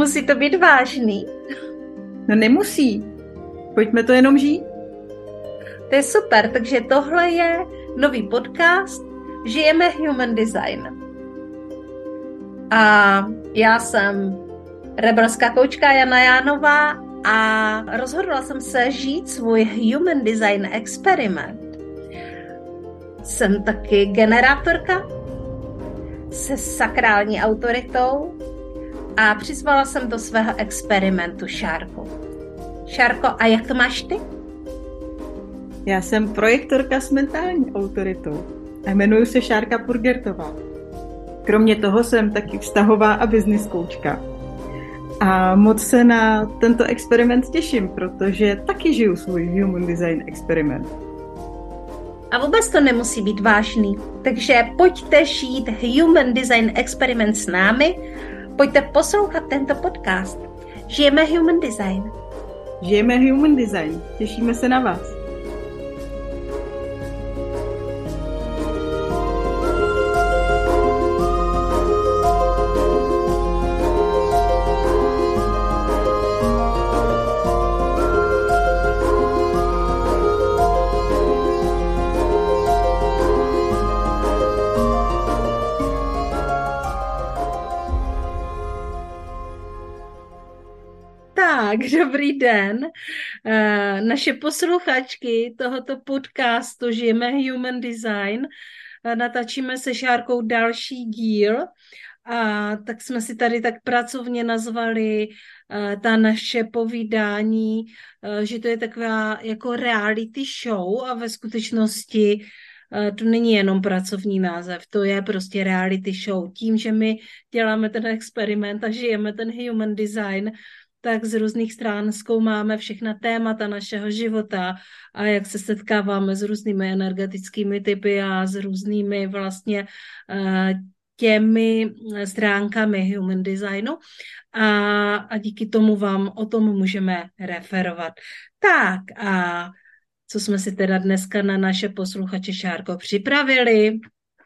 Musí to být vážný. No nemusí. Pojďme to jenom žít. To je super, takže tohle je nový podcast Žijeme Human Design. A já jsem rebelská koučka Jana Jánová a rozhodla jsem se žít svůj Human Design experiment. Jsem taky generátorka se sakrální autoritou a přizvala jsem do svého experimentu Šárku. Šárko, a jak to máš ty? Já jsem projektorka s mentální autoritou a jmenuji se Šárka Purgertová. Kromě toho jsem taky vztahová a business koučka. A moc se na tento experiment těším, protože taky žiju svůj Human Design experiment. A vůbec to nemusí být vážný. Takže pojďte žít Human Design experiment s námi, pojďte poslouchat tento podcast. Žijeme Human Design. Žijeme Human Design. Těšíme se na vás. Tak, dobrý den. Eh, naše posluchačky tohoto podcastu Žijeme Human Design eh, natáčíme se Šárkou další díl a tak jsme si tady tak pracovně nazvali eh, ta naše povídání, že to je taková jako reality show a ve skutečnosti to není jenom pracovní název, to je prostě reality show. Tím, že my děláme ten experiment a žijeme ten human design, tak z různých stran zkoumáme všechna témata našeho života a jak se setkáváme s různými energetickými typy a s různými vlastně eh, těmi stránkami human designu a, a díky tomu vám o tom můžeme referovat. Tak a co jsme si teda dneska na naše posluchače Šárko připravili?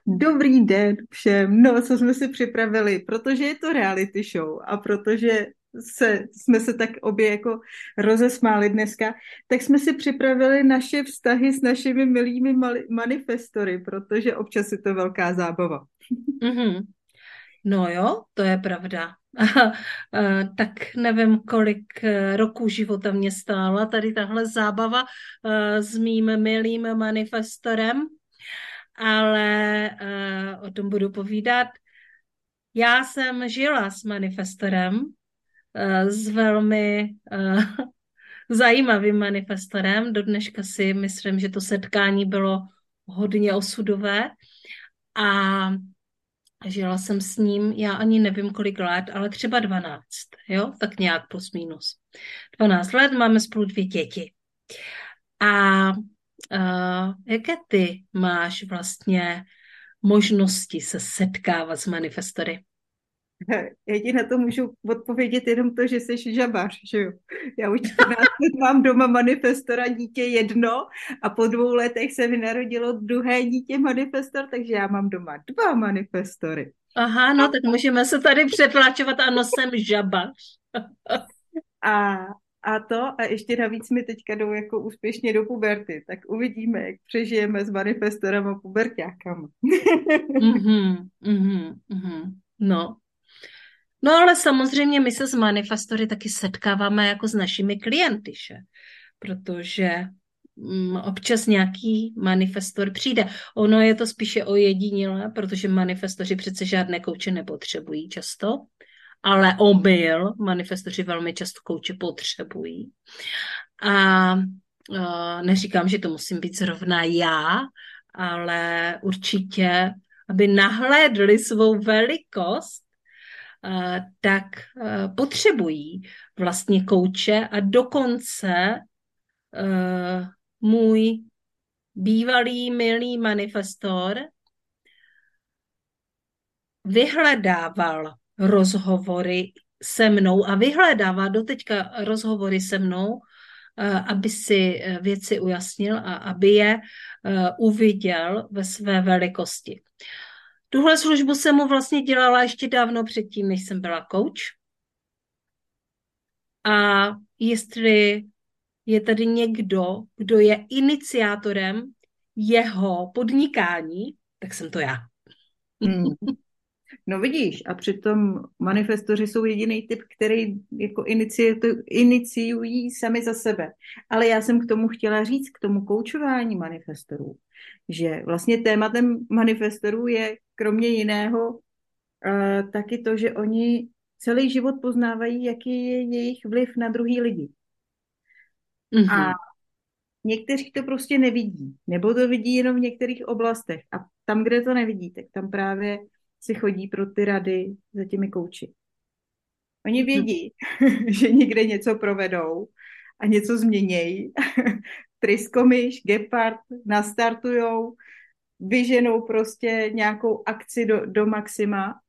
Dobrý den všem. No, co jsme si připravili, protože je to reality show a protože se, jsme se tak obě jako rozesmáli dneska, tak jsme si připravili naše vztahy s našimi milými manifestory, protože občas je to velká zábava. Mm-hmm. No jo, to je pravda. tak nevím, kolik eh, roků života mě stála tady tahle zábava eh, s mým milým manifestorem, ale eh, o tom budu povídat. Já jsem žila s manifestorem, Eh, s velmi uh, zajímavým manifestorem. Do dneška si myslím, že to setkání bylo hodně osudové a žila jsem s ním, já ani nevím kolik let, ale třeba 12, jo, tak nějak plus minus. 12 let, máme spolu dvě děti. A uh, jaké ty máš vlastně možnosti se setkávat s manifestory? Já ti na to můžu odpovědět jenom to, že jsi žabař, že jo. Já už 14 let mám doma manifestora dítě jedno a po dvou letech se mi narodilo druhé dítě manifestor, takže já mám doma dva manifestory. Aha, no tak můžeme se tady přetlačovat, ano, jsem žabař. a, a to, a ještě navíc mi teďka jdou jako úspěšně do puberty, tak uvidíme, jak přežijeme s manifestorem a pubertákama. mm-hmm, mm-hmm, mm-hmm. No, No ale samozřejmě my se s manifestory taky setkáváme jako s našimi klienty, že? protože mm, občas nějaký manifestor přijde. Ono je to spíše ojedinělé, protože manifestoři přece žádné kouče nepotřebují často, ale omyl manifestoři velmi často kouče potřebují. A neříkám, že to musím být zrovna já, ale určitě, aby nahlédli svou velikost, tak eh, potřebují vlastně kouče a dokonce eh, můj bývalý milý manifestor vyhledával rozhovory se mnou a vyhledává doteďka rozhovory se mnou, aby si věci ujasnil a aby je uviděl ve své velikosti. Tuhle službu jsem mu vlastně dělala ještě dávno předtím, než jsem byla coach. a jestli je tady někdo, kdo je iniciátorem jeho podnikání, tak jsem to já. Hmm. No vidíš, a přitom manifestoři jsou jediný typ, který jako iniciují sami za sebe. Ale já jsem k tomu chtěla říct, k tomu koučování manifestorů, že vlastně tématem manifestorů je kromě jiného uh, taky to, že oni celý život poznávají, jaký je jejich vliv na druhý lidi. Mm-hmm. A někteří to prostě nevidí, nebo to vidí jenom v některých oblastech. A tam, kde to nevidí, tak tam právě si chodí pro ty rady za těmi kouči. Oni mhm. vědí, hmm. že někde něco provedou a něco změnějí. Tryskomyš, Gepard nastartujou, vyženou prostě nějakou akci do, do maxima.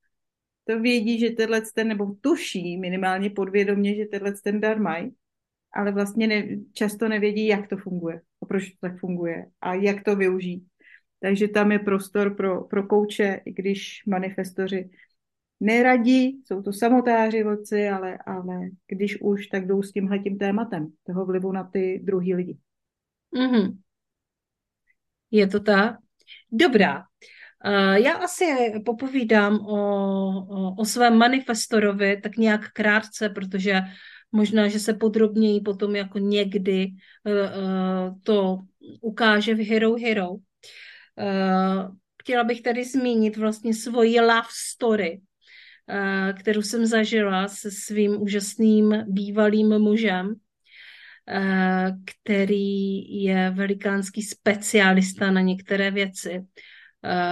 To vědí, že tenhle ten, nebo tuší minimálně podvědomě, že tenhle ten dar mají, ale vlastně ne, často nevědí, jak to funguje a proč to tak funguje a jak to využít. Takže tam je prostor pro, pro kouče, i když manifestoři neradí, jsou to samotáři vodci, ale, ale když už, tak jdou s tímhle tím tématem, toho vlivu na ty druhý lidi. Mm-hmm. Je to tak? Dobrá. Uh, já asi popovídám o, o, o svém manifestorovi tak nějak krátce, protože možná, že se podrobněji potom jako někdy uh, uh, to ukáže v Hero Hero. Eh, chtěla bych tady zmínit vlastně svoji love story, eh, kterou jsem zažila se svým úžasným bývalým mužem, eh, který je velikánský specialista na některé věci.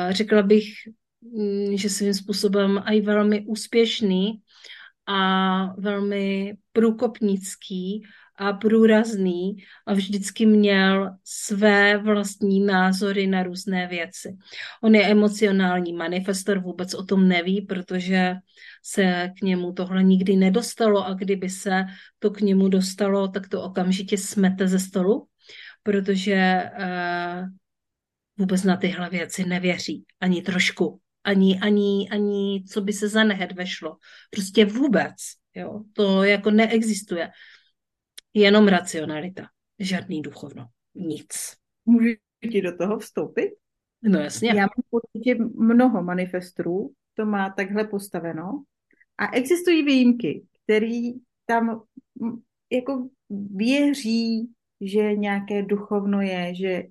Řekla bych, mm, že svým způsobem i velmi úspěšný a velmi průkopnický a průrazný a vždycky měl své vlastní názory na různé věci. On je emocionální manifestor, vůbec o tom neví, protože se k němu tohle nikdy nedostalo a kdyby se to k němu dostalo, tak to okamžitě smete ze stolu, protože uh, vůbec na tyhle věci nevěří, ani trošku, ani, ani, ani co by se za nehet vešlo. Prostě vůbec. Jo? To jako neexistuje jenom racionalita, žádný duchovno, nic. Můžu ti do toho vstoupit? No jasně. Já mám pocit, že mnoho manifestrů to má takhle postaveno a existují výjimky, který tam jako věří, že nějaké duchovno je, že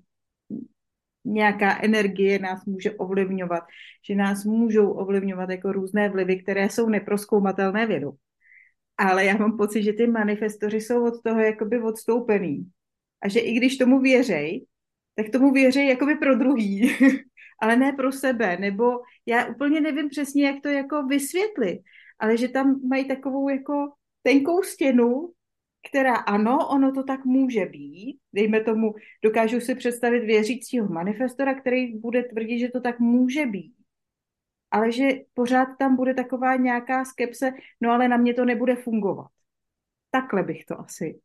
nějaká energie nás může ovlivňovat, že nás můžou ovlivňovat jako různé vlivy, které jsou neproskoumatelné vědou ale já mám pocit, že ty manifestoři jsou od toho jakoby odstoupený. A že i když tomu věřej, tak tomu věří jakoby pro druhý, ale ne pro sebe, nebo já úplně nevím přesně, jak to jako vysvětlit, ale že tam mají takovou jako tenkou stěnu, která ano, ono to tak může být, dejme tomu, dokážu si představit věřícího manifestora, který bude tvrdit, že to tak může být ale že pořád tam bude taková nějaká skepse, no ale na mě to nebude fungovat. Takhle bych to asi.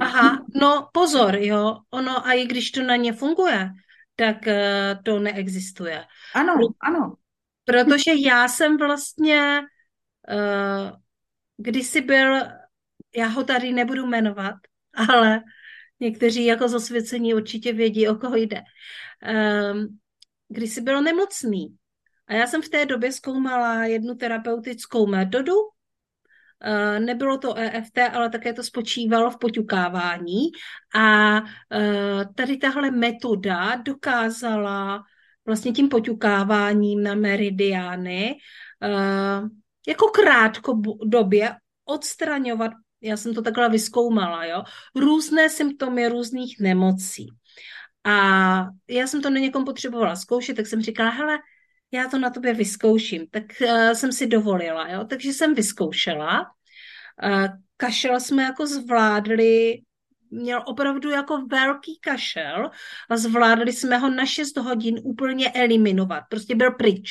Aha, no pozor, jo, ono a i když to na ně funguje, tak uh, to neexistuje. Ano, ano. Protože já jsem vlastně uh, kdysi byl, já ho tady nebudu jmenovat, ale někteří jako zasvěcení určitě vědí, o koho jde. Um, když jsi byl nemocný a já jsem v té době zkoumala jednu terapeutickou metodu, eh, Nebylo to EFT, ale také to spočívalo v poťukávání. A eh, tady tahle metoda dokázala vlastně tím poťukáváním na meridiány eh, jako krátko době odstraňovat, já jsem to takhle vyskoumala, jo, různé symptomy různých nemocí. A já jsem to na někom potřebovala zkoušet, tak jsem říkala, hele, já to na tobě vyzkouším. Tak uh, jsem si dovolila, jo? takže jsem vyzkoušela. Uh, kašel jsme jako zvládli, měl opravdu jako velký kašel a zvládli jsme ho na 6 hodin úplně eliminovat. Prostě byl pryč.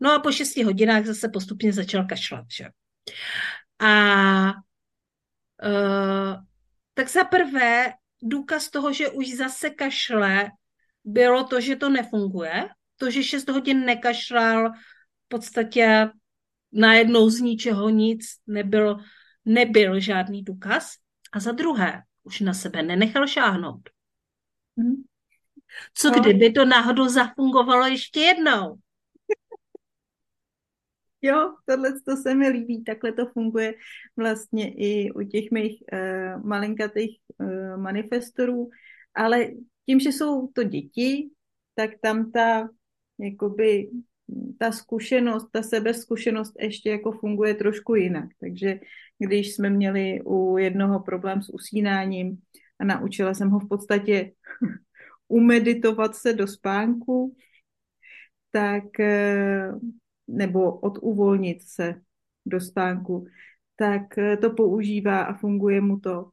No a po 6 hodinách zase postupně začal kašlat. Že? A uh, tak za prvé důkaz toho, že už zase kašle, bylo to, že to nefunguje, to, že 6 hodin nekašlal, v podstatě najednou z ničeho nic nebyl, nebyl žádný důkaz. A za druhé, už na sebe nenechal šáhnout. Hmm. Co no. kdyby to náhodou zafungovalo ještě jednou? Jo, tohle to se mi líbí, takhle to funguje vlastně i u těch mých uh, malinkatých uh, manifestorů, ale tím, že jsou to děti, tak tam ta jakoby ta zkušenost, ta sebezkušenost ještě jako funguje trošku jinak. Takže když jsme měli u jednoho problém s usínáním a naučila jsem ho v podstatě umeditovat se do spánku, tak eh, nebo oduvolnit se do spánku, tak eh, to používá a funguje mu to.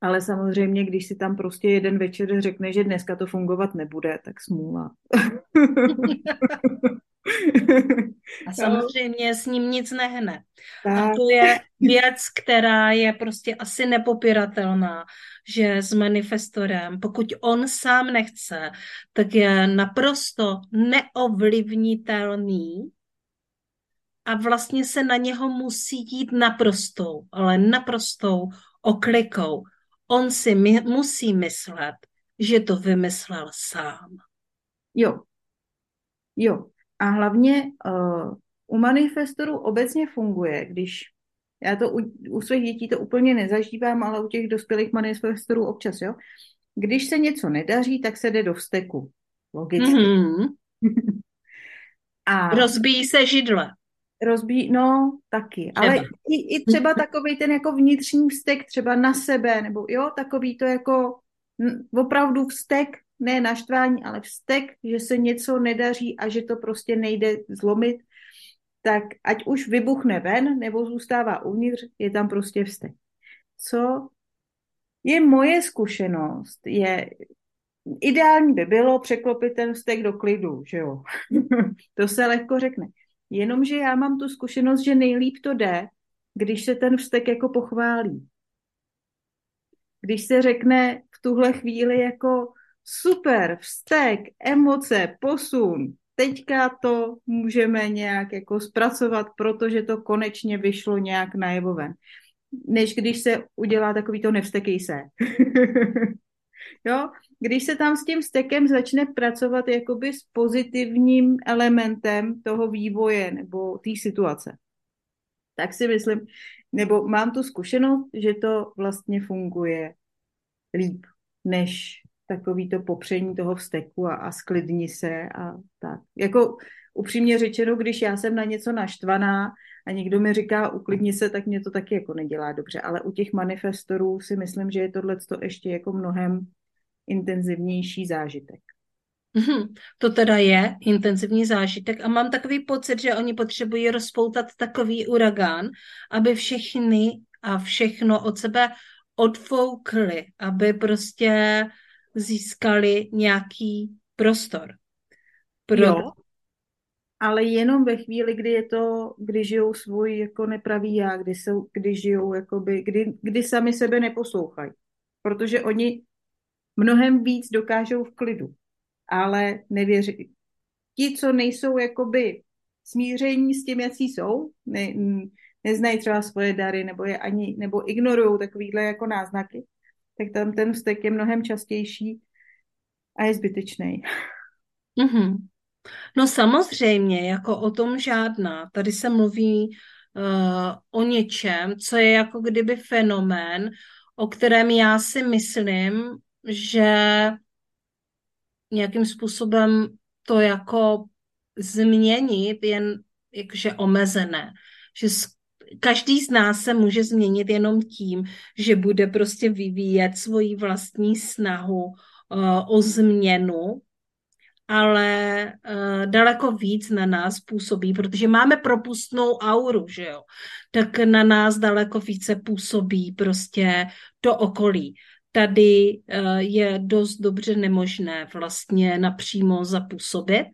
Ale samozřejmě, když si tam prostě jeden večer řekne, že dneska to fungovat nebude, tak smůla. A samozřejmě s ním nic nehne. A to je věc, která je prostě asi nepopiratelná, že s manifestorem, pokud on sám nechce, tak je naprosto neovlivnitelný a vlastně se na něho musí jít naprostou, ale naprostou oklikou. On si my, musí myslet, že to vymyslel sám. Jo. Jo. A hlavně uh, u manifestorů obecně funguje, když já to u, u svých dětí to úplně nezažívám, ale u těch dospělých manifestorů občas, jo. Když se něco nedaří, tak se jde do vsteku. Logicky. Mm-hmm. A rozbíjí se židle. Rozbíjí, no, taky. Třeba. Ale i, i třeba takový ten jako vnitřní vztek třeba na sebe, nebo jo, takový to jako opravdu vztek, ne naštvání, ale vztek, že se něco nedaří a že to prostě nejde zlomit, tak ať už vybuchne ven nebo zůstává uvnitř, je tam prostě vztek. Co je moje zkušenost, je ideální by bylo překlopit ten vztek do klidu, že jo. to se lehko řekne. Jenomže já mám tu zkušenost, že nejlíp to jde, když se ten vztek jako pochválí. Když se řekne v tuhle chvíli jako super, vztek, emoce, posun, teďka to můžeme nějak jako zpracovat, protože to konečně vyšlo nějak najevo ven. Než když se udělá takový to nevstekej se. jo? Když se tam s tím stekem začne pracovat jakoby s pozitivním elementem toho vývoje nebo té situace, tak si myslím, nebo mám tu zkušenost, že to vlastně funguje líp, než takový to popření toho vzteku a, a sklidni se a tak. Jako upřímně řečeno, když já jsem na něco naštvaná a někdo mi říká uklidni se, tak mě to taky jako nedělá dobře, ale u těch manifestorů si myslím, že je tohle ještě jako mnohem intenzivnější zážitek. Mm-hmm. To teda je intenzivní zážitek a mám takový pocit, že oni potřebují rozpoutat takový uragán, aby všechny a všechno od sebe odfoukli, aby prostě získali nějaký prostor. Pro... Jo, ale jenom ve chvíli, kdy je to, kdy žijou svůj jako nepravý já, kdy, jsou, kdy žijou, jakoby, kdy, kdy sami sebe neposlouchají. Protože oni mnohem víc dokážou v klidu, ale nevěří. Ti, co nejsou jakoby smíření s tím, jaký jsou, ne, neznají třeba svoje dary, nebo je ani, nebo ignorují takovýhle jako náznaky, tak tam ten vztek je mnohem častější a je zbytečný. Mm-hmm. No samozřejmě, jako o tom žádná. Tady se mluví uh, o něčem, co je jako kdyby fenomén, o kterém já si myslím, že nějakým způsobem to jako změnit jen jakože omezené. Že každý z nás se může změnit jenom tím, že bude prostě vyvíjet svoji vlastní snahu uh, o změnu, ale uh, daleko víc na nás působí, protože máme propustnou auru, že jo, tak na nás daleko více působí prostě to okolí tady eh, je dost dobře nemožné vlastně napřímo zapůsobit.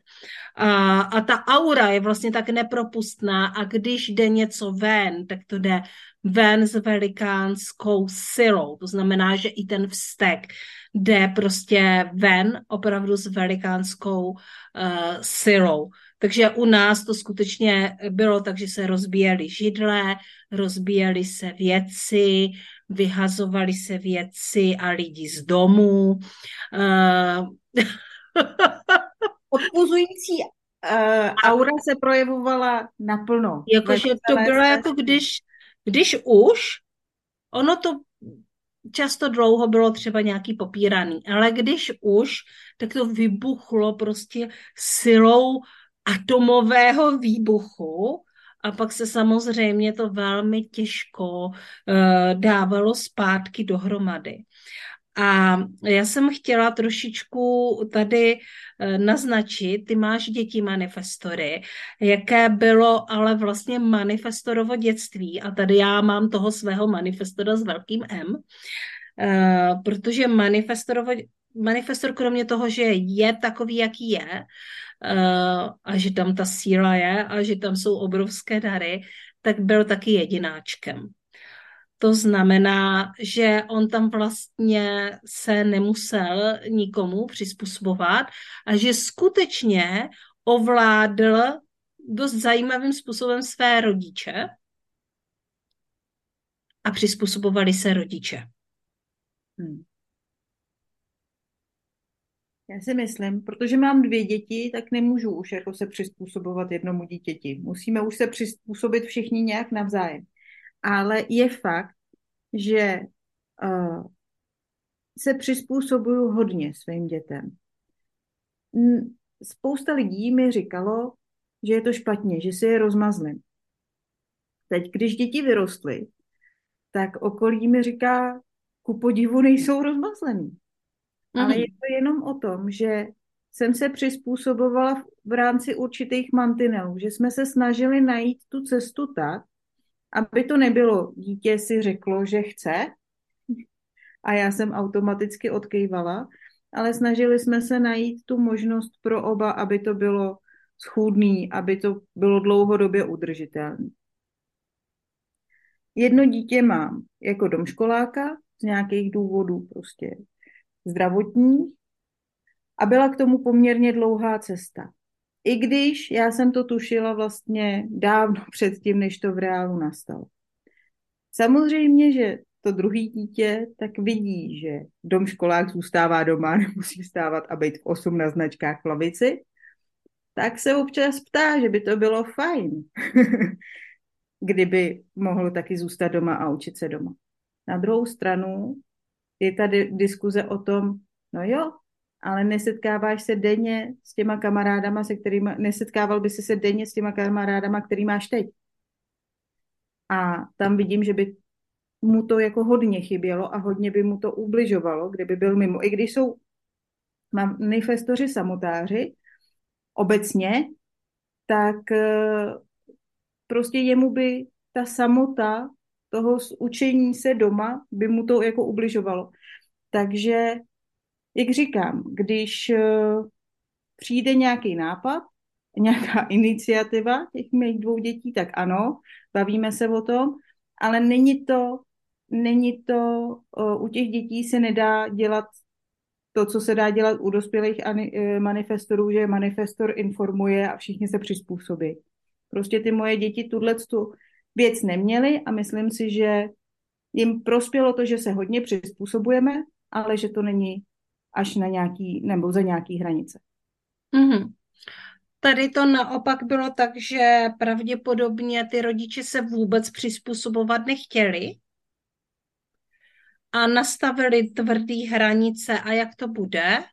A, a ta aura je vlastně tak nepropustná a když jde něco ven, tak to jde ven s velikánskou silou. To znamená, že i ten vztek jde prostě ven opravdu s velikánskou uh, silou. Takže u nás to skutečně bylo tak, že se rozbíjely židle, rozbíjely se věci, vyhazovaly se věci a lidi z domů. Uh... Odpuzující uh, aura se projevovala naplno. Jakože to bylo jako když, když už, ono to často dlouho bylo třeba nějaký popíraný, ale když už, tak to vybuchlo prostě silou atomového výbuchu a pak se samozřejmě to velmi těžko uh, dávalo zpátky dohromady. A já jsem chtěla trošičku tady uh, naznačit, ty máš děti manifestory, jaké bylo ale vlastně manifestorovo dětství a tady já mám toho svého manifestora s velkým M, uh, protože manifestorovo manifestor kromě toho, že je takový, jaký je, uh, a že tam ta síla je a že tam jsou obrovské dary, tak byl taky jedináčkem. To znamená, že on tam vlastně se nemusel nikomu přizpůsobovat a že skutečně ovládl dost zajímavým způsobem své rodiče a přizpůsobovali se rodiče. Hmm. Já si myslím, protože mám dvě děti, tak nemůžu už jako se přizpůsobovat jednomu dítěti. Musíme už se přizpůsobit všichni nějak navzájem. Ale je fakt, že uh, se přizpůsobuju hodně svým dětem. Spousta lidí mi říkalo, že je to špatně, že si je rozmazlím. Teď, když děti vyrostly, tak okolí mi říká, ku podivu nejsou rozmazlený. Mm-hmm. Ale je to jenom o tom, že jsem se přizpůsobovala v, v rámci určitých mantinelů, že jsme se snažili najít tu cestu tak, aby to nebylo, dítě si řeklo, že chce a já jsem automaticky odkejvala, ale snažili jsme se najít tu možnost pro oba, aby to bylo schůdný, aby to bylo dlouhodobě udržitelné. Jedno dítě mám jako domškoláka z nějakých důvodů prostě zdravotních a byla k tomu poměrně dlouhá cesta. I když já jsem to tušila vlastně dávno předtím, než to v reálu nastalo. Samozřejmě, že to druhý dítě tak vidí, že dom školák zůstává doma, nemusí vstávat a být v 8 na značkách v lavici, tak se občas ptá, že by to bylo fajn, kdyby mohl taky zůstat doma a učit se doma. Na druhou stranu je tady diskuze o tom, no jo, ale nesetkáváš se denně s těma kamarádama, se kterými, nesetkával by si se denně s těma kamarádama, který máš teď. A tam vidím, že by mu to jako hodně chybělo a hodně by mu to ubližovalo, kdyby byl mimo. I když jsou manifestoři samotáři obecně, tak eh, prostě jemu by ta samota toho učení se doma by mu to jako ubližovalo. Takže, jak říkám, když eh, přijde nějaký nápad, nějaká iniciativa těch mých dvou dětí, tak ano, bavíme se o tom, ale není to, není to, eh, u těch dětí se nedá dělat to, co se dá dělat u dospělých eh, manifestorů, že manifestor informuje a všichni se přizpůsobí. Prostě ty moje děti tuhle tu věc neměli a myslím si, že jim prospělo to, že se hodně přizpůsobujeme, ale že to není až na nějaký, nebo za nějaký hranice. Mm-hmm. Tady to naopak bylo tak, že pravděpodobně ty rodiče se vůbec přizpůsobovat nechtěli a nastavili tvrdý hranice a jak to bude.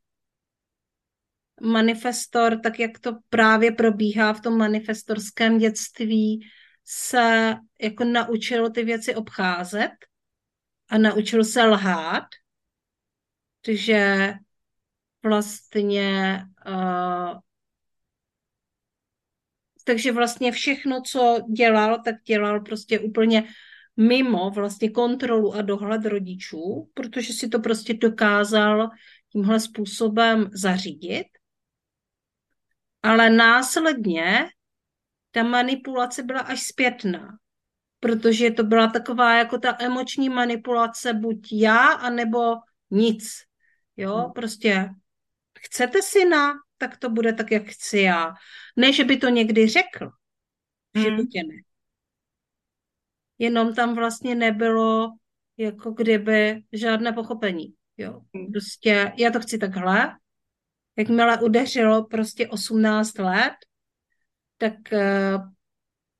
Manifestor, tak jak to právě probíhá v tom manifestorském dětství, se jako naučil ty věci obcházet a naučil se lhát, takže vlastně uh, takže vlastně všechno, co dělal, tak dělal prostě úplně mimo vlastně kontrolu a dohled rodičů, protože si to prostě dokázal tímhle způsobem zařídit. Ale následně ta manipulace byla až zpětná, protože to byla taková jako ta emoční manipulace buď já, anebo nic. Jo, hmm. prostě chcete syna, tak to bude tak, jak chci já. Ne, že by to někdy řekl. V životě ne. Jenom tam vlastně nebylo jako kdyby žádné pochopení. Jo. Mm. Prostě já to chci takhle. Jakmile udeřilo prostě 18 let, tak, eh,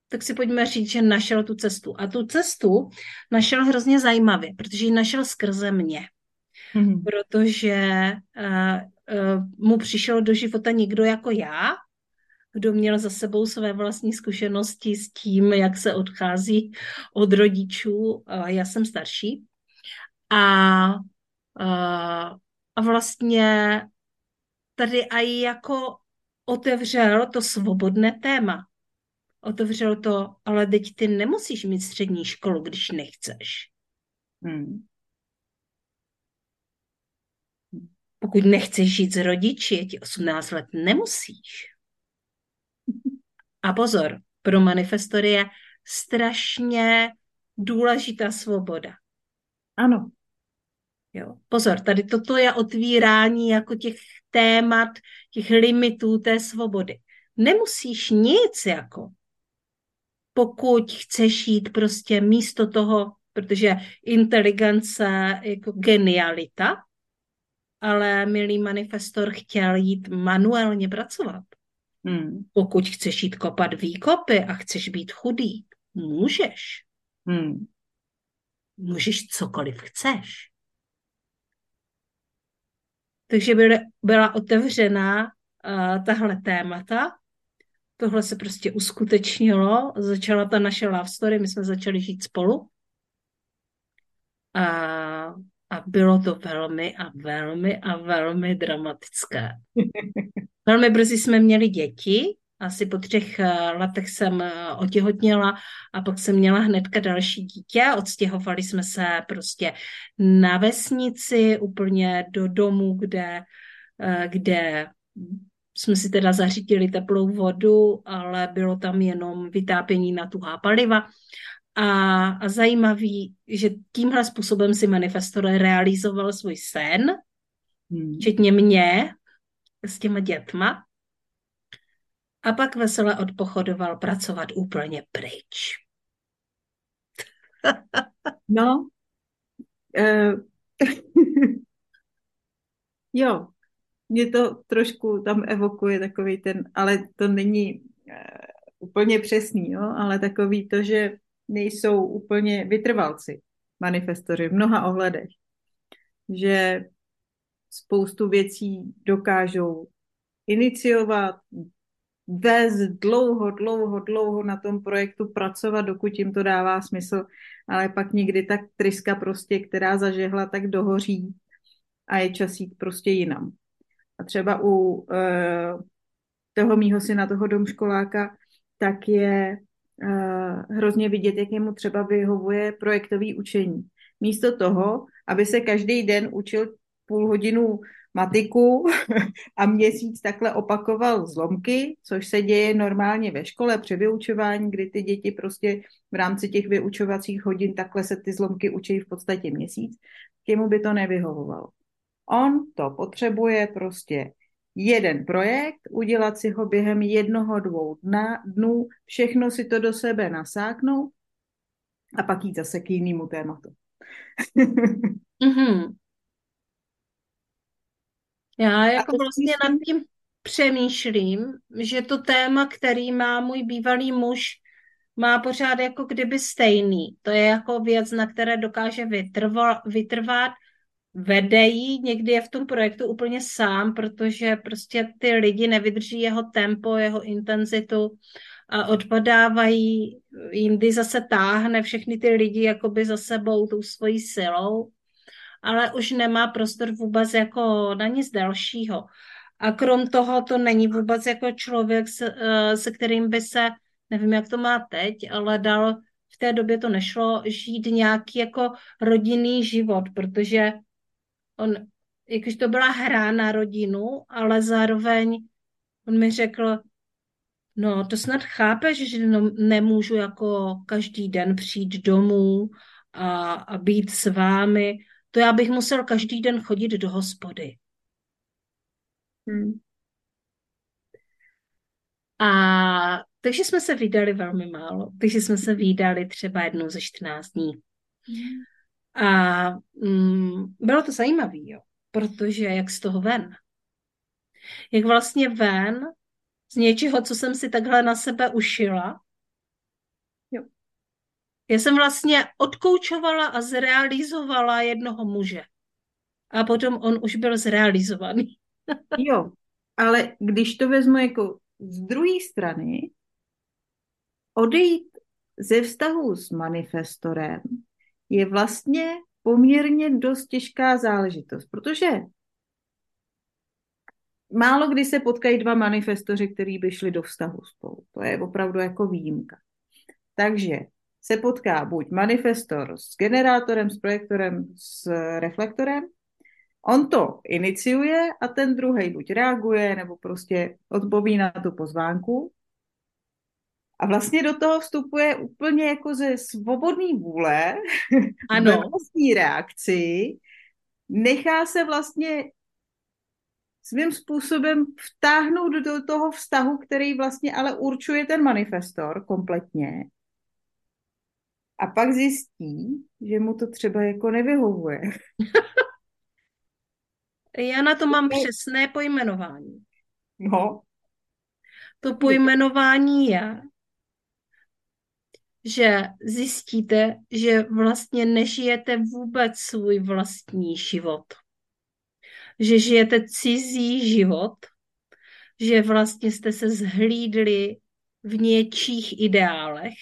tak si pojďme říct, že našel tu cestu. A tu cestu našel hrozně zajímavě, protože ji našel skrze mě. Mm. Protože uh, uh, mu přišel do života někdo jako já, kdo měl za sebou své vlastní zkušenosti s tím, jak se odchází od rodičů. Uh, já jsem starší. A, uh, a vlastně tady i jako otevřel to svobodné téma. Otevřel to, ale teď ty nemusíš mít střední školu, když nechceš. Mm. Pokud nechceš žít s rodiči, je ti 18 let, nemusíš. A pozor, pro manifestory je strašně důležitá svoboda. Ano. Jo. Pozor, tady toto je otvírání jako těch témat, těch limitů té svobody. Nemusíš nic jako. Pokud chceš jít prostě místo toho, protože inteligence jako genialita, ale milý manifestor chtěl jít manuálně pracovat. Mm. Pokud chceš jít kopat výkopy a chceš být chudý, můžeš. Mm. Můžeš cokoliv chceš. Takže byla, byla otevřená uh, tahle témata. Tohle se prostě uskutečnilo. Začala ta naše love story, my jsme začali žít spolu. A, a bylo to velmi a velmi a velmi dramatické. Velmi brzy jsme měli děti, asi po třech letech jsem otěhotněla a pak jsem měla hnedka další dítě. Odstěhovali jsme se prostě na vesnici, úplně do domu, kde, kde jsme si teda zařídili teplou vodu, ale bylo tam jenom vytápění na tuhá paliva. A, a zajímavý, že tímhle způsobem si manifestor realizoval svůj sen, Hmm. včetně mě s těma dětma. A pak vesele odpochodoval pracovat úplně pryč. No. Uh, jo, mě to trošku tam evokuje takový ten, ale to není uh, úplně přesný, jo, ale takový to, že nejsou úplně vytrvalci manifestoři v mnoha ohledech. Že spoustu věcí dokážou iniciovat, vést dlouho, dlouho, dlouho na tom projektu pracovat, dokud jim to dává smysl, ale pak někdy tak tryska prostě, která zažehla, tak dohoří a je čas jít prostě jinam. A třeba u uh, toho mýho syna, toho domškoláka, tak je hrozně vidět, jak mu třeba vyhovuje projektový učení. Místo toho, aby se každý den učil půl hodinu matiku a měsíc takhle opakoval zlomky, což se děje normálně ve škole při vyučování, kdy ty děti prostě v rámci těch vyučovacích hodin takhle se ty zlomky učí v podstatě měsíc, kému by to nevyhovovalo. On to potřebuje prostě jeden projekt, udělat si ho během jednoho, dvou dna, dnů, všechno si to do sebe nasáknout a pak jít zase k jinému tématu. mm-hmm. Já jako vlastně nad tím přemýšlím, že to téma, který má můj bývalý muž, má pořád jako kdyby stejný. To je jako věc, na které dokáže vytrvat, vytrvat vede jí, někdy je v tom projektu úplně sám, protože prostě ty lidi nevydrží jeho tempo, jeho intenzitu a odpadávají, jindy zase táhne všechny ty lidi jakoby za sebou tou svojí silou, ale už nemá prostor vůbec jako na nic dalšího. A krom toho to není vůbec jako člověk, se, se kterým by se, nevím, jak to má teď, ale dal v té době to nešlo žít nějaký jako rodinný život, protože on, jakož to byla hra na rodinu, ale zároveň on mi řekl, no to snad chápeš, že no, nemůžu jako každý den přijít domů a, a být s vámi, to já bych musel každý den chodit do hospody. Hmm. A takže jsme se vydali velmi málo. Takže jsme se vydali třeba jednou ze 14 dní. A mm, bylo to zajímavé, jo, protože jak z toho ven. Jak vlastně ven z něčeho, co jsem si takhle na sebe ušila. Jo. Já jsem vlastně odkoučovala a zrealizovala jednoho muže. A potom on už byl zrealizovaný. jo, ale když to vezmu jako z druhé strany, odejít ze vztahu s manifestorem je vlastně poměrně dost těžká záležitost, protože málo kdy se potkají dva manifestoři, kteří by šli do vztahu spolu. To je opravdu jako výjimka. Takže se potká buď manifestor s generátorem, s projektorem, s reflektorem, on to iniciuje a ten druhý buď reaguje, nebo prostě odpoví na tu pozvánku. A vlastně do toho vstupuje úplně jako ze svobodné vůle, ano. vlastní reakci, nechá se vlastně svým způsobem vtáhnout do toho vztahu, který vlastně ale určuje ten manifestor kompletně. A pak zjistí, že mu to třeba jako nevyhovuje. Já na to mám přesné pojmenování. No. To pojmenování je, že zjistíte, že vlastně nežijete vůbec svůj vlastní život. Že žijete cizí život, že vlastně jste se zhlídli v něčích ideálech,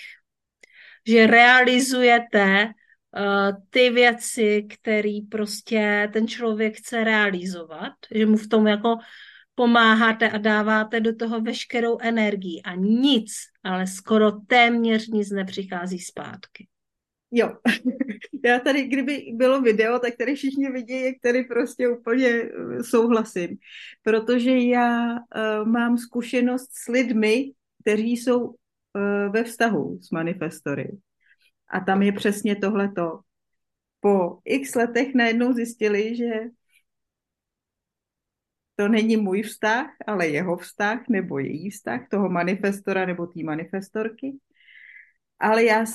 že realizujete uh, ty věci, které prostě ten člověk chce realizovat, že mu v tom jako pomáháte a dáváte do toho veškerou energii a nic, ale skoro téměř nic nepřichází zpátky. Jo, já tady, kdyby bylo video, tak tady všichni vidí, jak tady prostě úplně eh, souhlasím, protože já uh, mám zkušenost s lidmi, kteří jsou uh, ve vztahu s manifestory. A tam je přesně tohleto. Po x letech najednou zjistili, že to není můj vztah, ale jeho vztah nebo její vztah, toho manifestora nebo té manifestorky. Ale já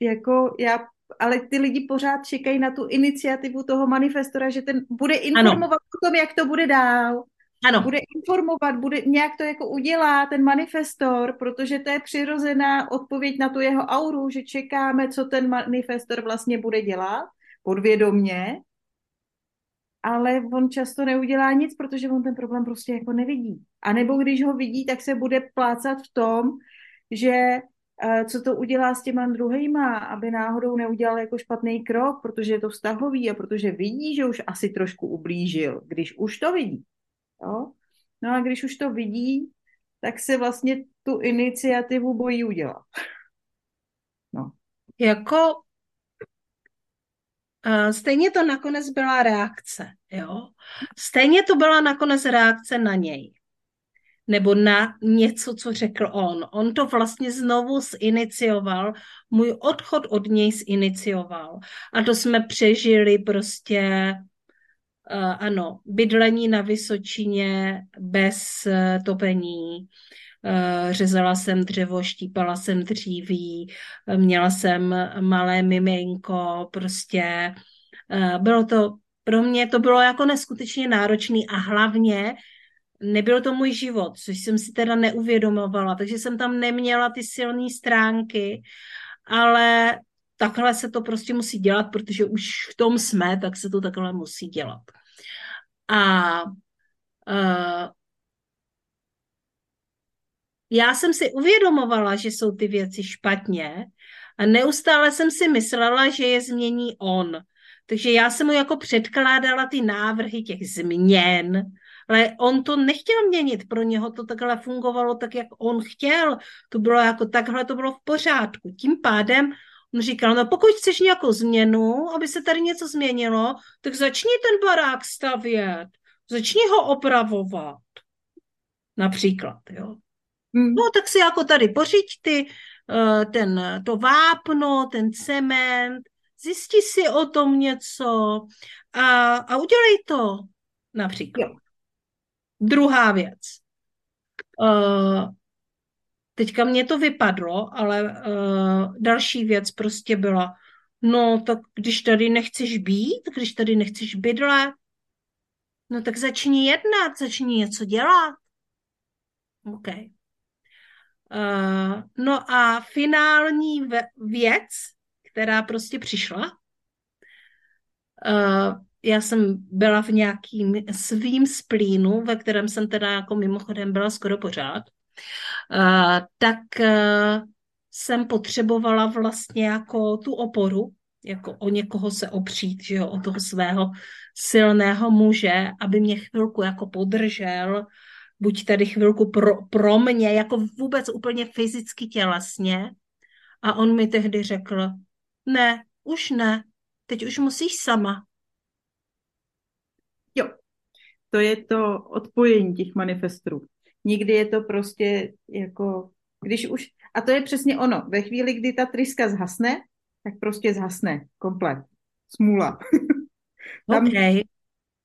jako já, ale ty lidi pořád čekají na tu iniciativu toho manifestora, že ten bude informovat ano. o tom, jak to bude dál. Ano. Bude informovat, bude nějak to jako udělá ten manifestor, protože to je přirozená odpověď na tu jeho auru, že čekáme, co ten manifestor vlastně bude dělat podvědomně, ale on často neudělá nic, protože on ten problém prostě jako nevidí. A nebo když ho vidí, tak se bude plácat v tom, že co to udělá s těma druhýma, aby náhodou neudělal jako špatný krok, protože je to vztahový a protože vidí, že už asi trošku ublížil, když už to vidí. Jo? No a když už to vidí, tak se vlastně tu iniciativu bojí udělat. No. Jako stejně to nakonec byla reakce, jo? Stejně to byla nakonec reakce na něj nebo na něco, co řekl on. On to vlastně znovu zinicioval, můj odchod od něj zinicioval. A to jsme přežili prostě, uh, ano, bydlení na Vysočině bez uh, topení, řezala jsem dřevo, štípala jsem dříví, měla jsem malé miminko, prostě bylo to, pro mě to bylo jako neskutečně náročný a hlavně nebyl to můj život, což jsem si teda neuvědomovala, takže jsem tam neměla ty silné stránky, ale takhle se to prostě musí dělat, protože už v tom jsme, tak se to takhle musí dělat. A uh, já jsem si uvědomovala, že jsou ty věci špatně a neustále jsem si myslela, že je změní on. Takže já jsem mu jako předkládala ty návrhy těch změn, ale on to nechtěl měnit, pro něho to takhle fungovalo tak, jak on chtěl. To bylo jako takhle, to bylo v pořádku. Tím pádem on říkal, no pokud chceš nějakou změnu, aby se tady něco změnilo, tak začni ten barák stavět, začni ho opravovat. Například, jo. Hmm. No tak si jako tady pořiď ty, eh, ten, to vápno, ten cement, zjistí si o tom něco a, a udělej to například. Jo. Druhá věc. Uh, Teďka mě to vypadlo, ale uh, další věc prostě byla, no tak když tady nechceš být, když tady nechceš bydlet, no tak začni jednat, začni něco dělat. OK. Uh, no a finální věc, která prostě přišla, uh, já jsem byla v nějakým svým splínu, ve kterém jsem teda jako mimochodem byla skoro pořád, uh, tak uh, jsem potřebovala vlastně jako tu oporu, jako o někoho se opřít, že jo, o toho svého silného muže, aby mě chvilku jako podržel, buď tady chvilku pro, pro mě, jako vůbec úplně fyzicky tělesně. A on mi tehdy řekl, ne, už ne, teď už musíš sama. Jo, to je to odpojení těch manifestů. Nikdy je to prostě jako, když už, a to je přesně ono, ve chvíli, kdy ta tryska zhasne, tak prostě zhasne komplet. Smůla. Tam okay.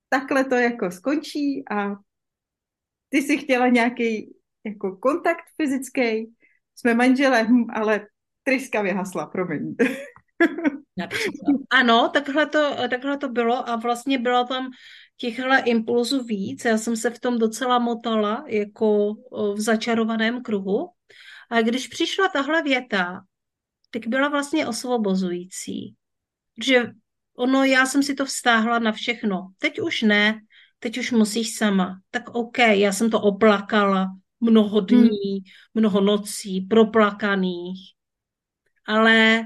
Takhle to jako skončí a ty si chtěla nějaký jako kontakt fyzický, jsme manželem, ale tryska vyhasla, promiň. Ano, takhle to, takhle to bylo a vlastně bylo tam těchhle impulzů víc. Já jsem se v tom docela motala jako v začarovaném kruhu. A když přišla tahle věta, tak byla vlastně osvobozující. Že ono, já jsem si to vztáhla na všechno. Teď už ne, teď už musíš sama. Tak OK, já jsem to oplakala mnoho dní, hmm. mnoho nocí, proplakaných. Ale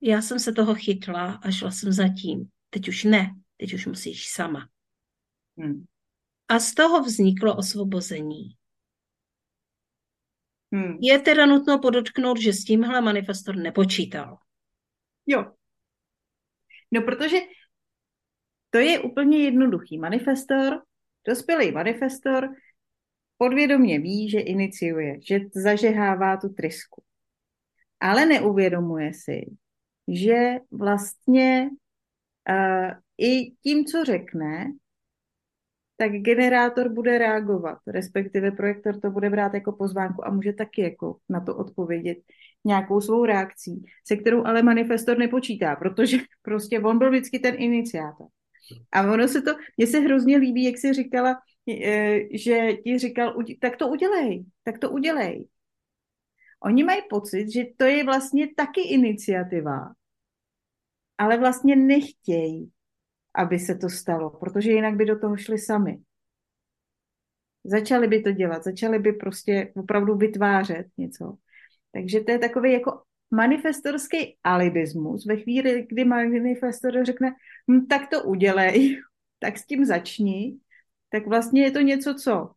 já jsem se toho chytla a šla jsem za tím. Teď už ne, teď už musíš sama. Hmm. A z toho vzniklo osvobození. Hmm. Je teda nutno podotknout, že s tímhle manifestor nepočítal. Jo. No, protože to je úplně jednoduchý. Manifestor, dospělý manifestor, podvědomě ví, že iniciuje, že zažehává tu trysku. Ale neuvědomuje si, že vlastně uh, i tím, co řekne, tak generátor bude reagovat, respektive projektor to bude brát jako pozvánku a může taky jako na to odpovědět nějakou svou reakcí, se kterou ale manifestor nepočítá, protože prostě on byl vždycky ten iniciátor. A ono se to, mně se hrozně líbí, jak jsi říkala, e, že ti říkal, tak to udělej, tak to udělej. Oni mají pocit, že to je vlastně taky iniciativa, ale vlastně nechtějí, aby se to stalo, protože jinak by do toho šli sami. Začali by to dělat, začali by prostě opravdu vytvářet něco. Takže to je takový jako manifestorský alibismus. Ve chvíli, kdy manifestor řekne, hm, tak to udělej, tak s tím začni, tak vlastně je to něco, co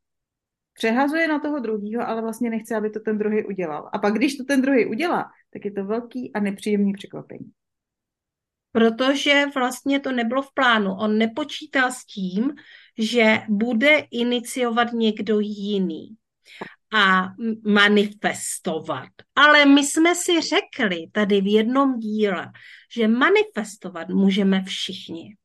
přehazuje na toho druhého, ale vlastně nechce, aby to ten druhý udělal. A pak, když to ten druhý udělá, tak je to velký a nepříjemný překvapení. Protože vlastně to nebylo v plánu. On nepočítá s tím, že bude iniciovat někdo jiný a manifestovat. Ale my jsme si řekli tady v jednom díle, že manifestovat můžeme všichni.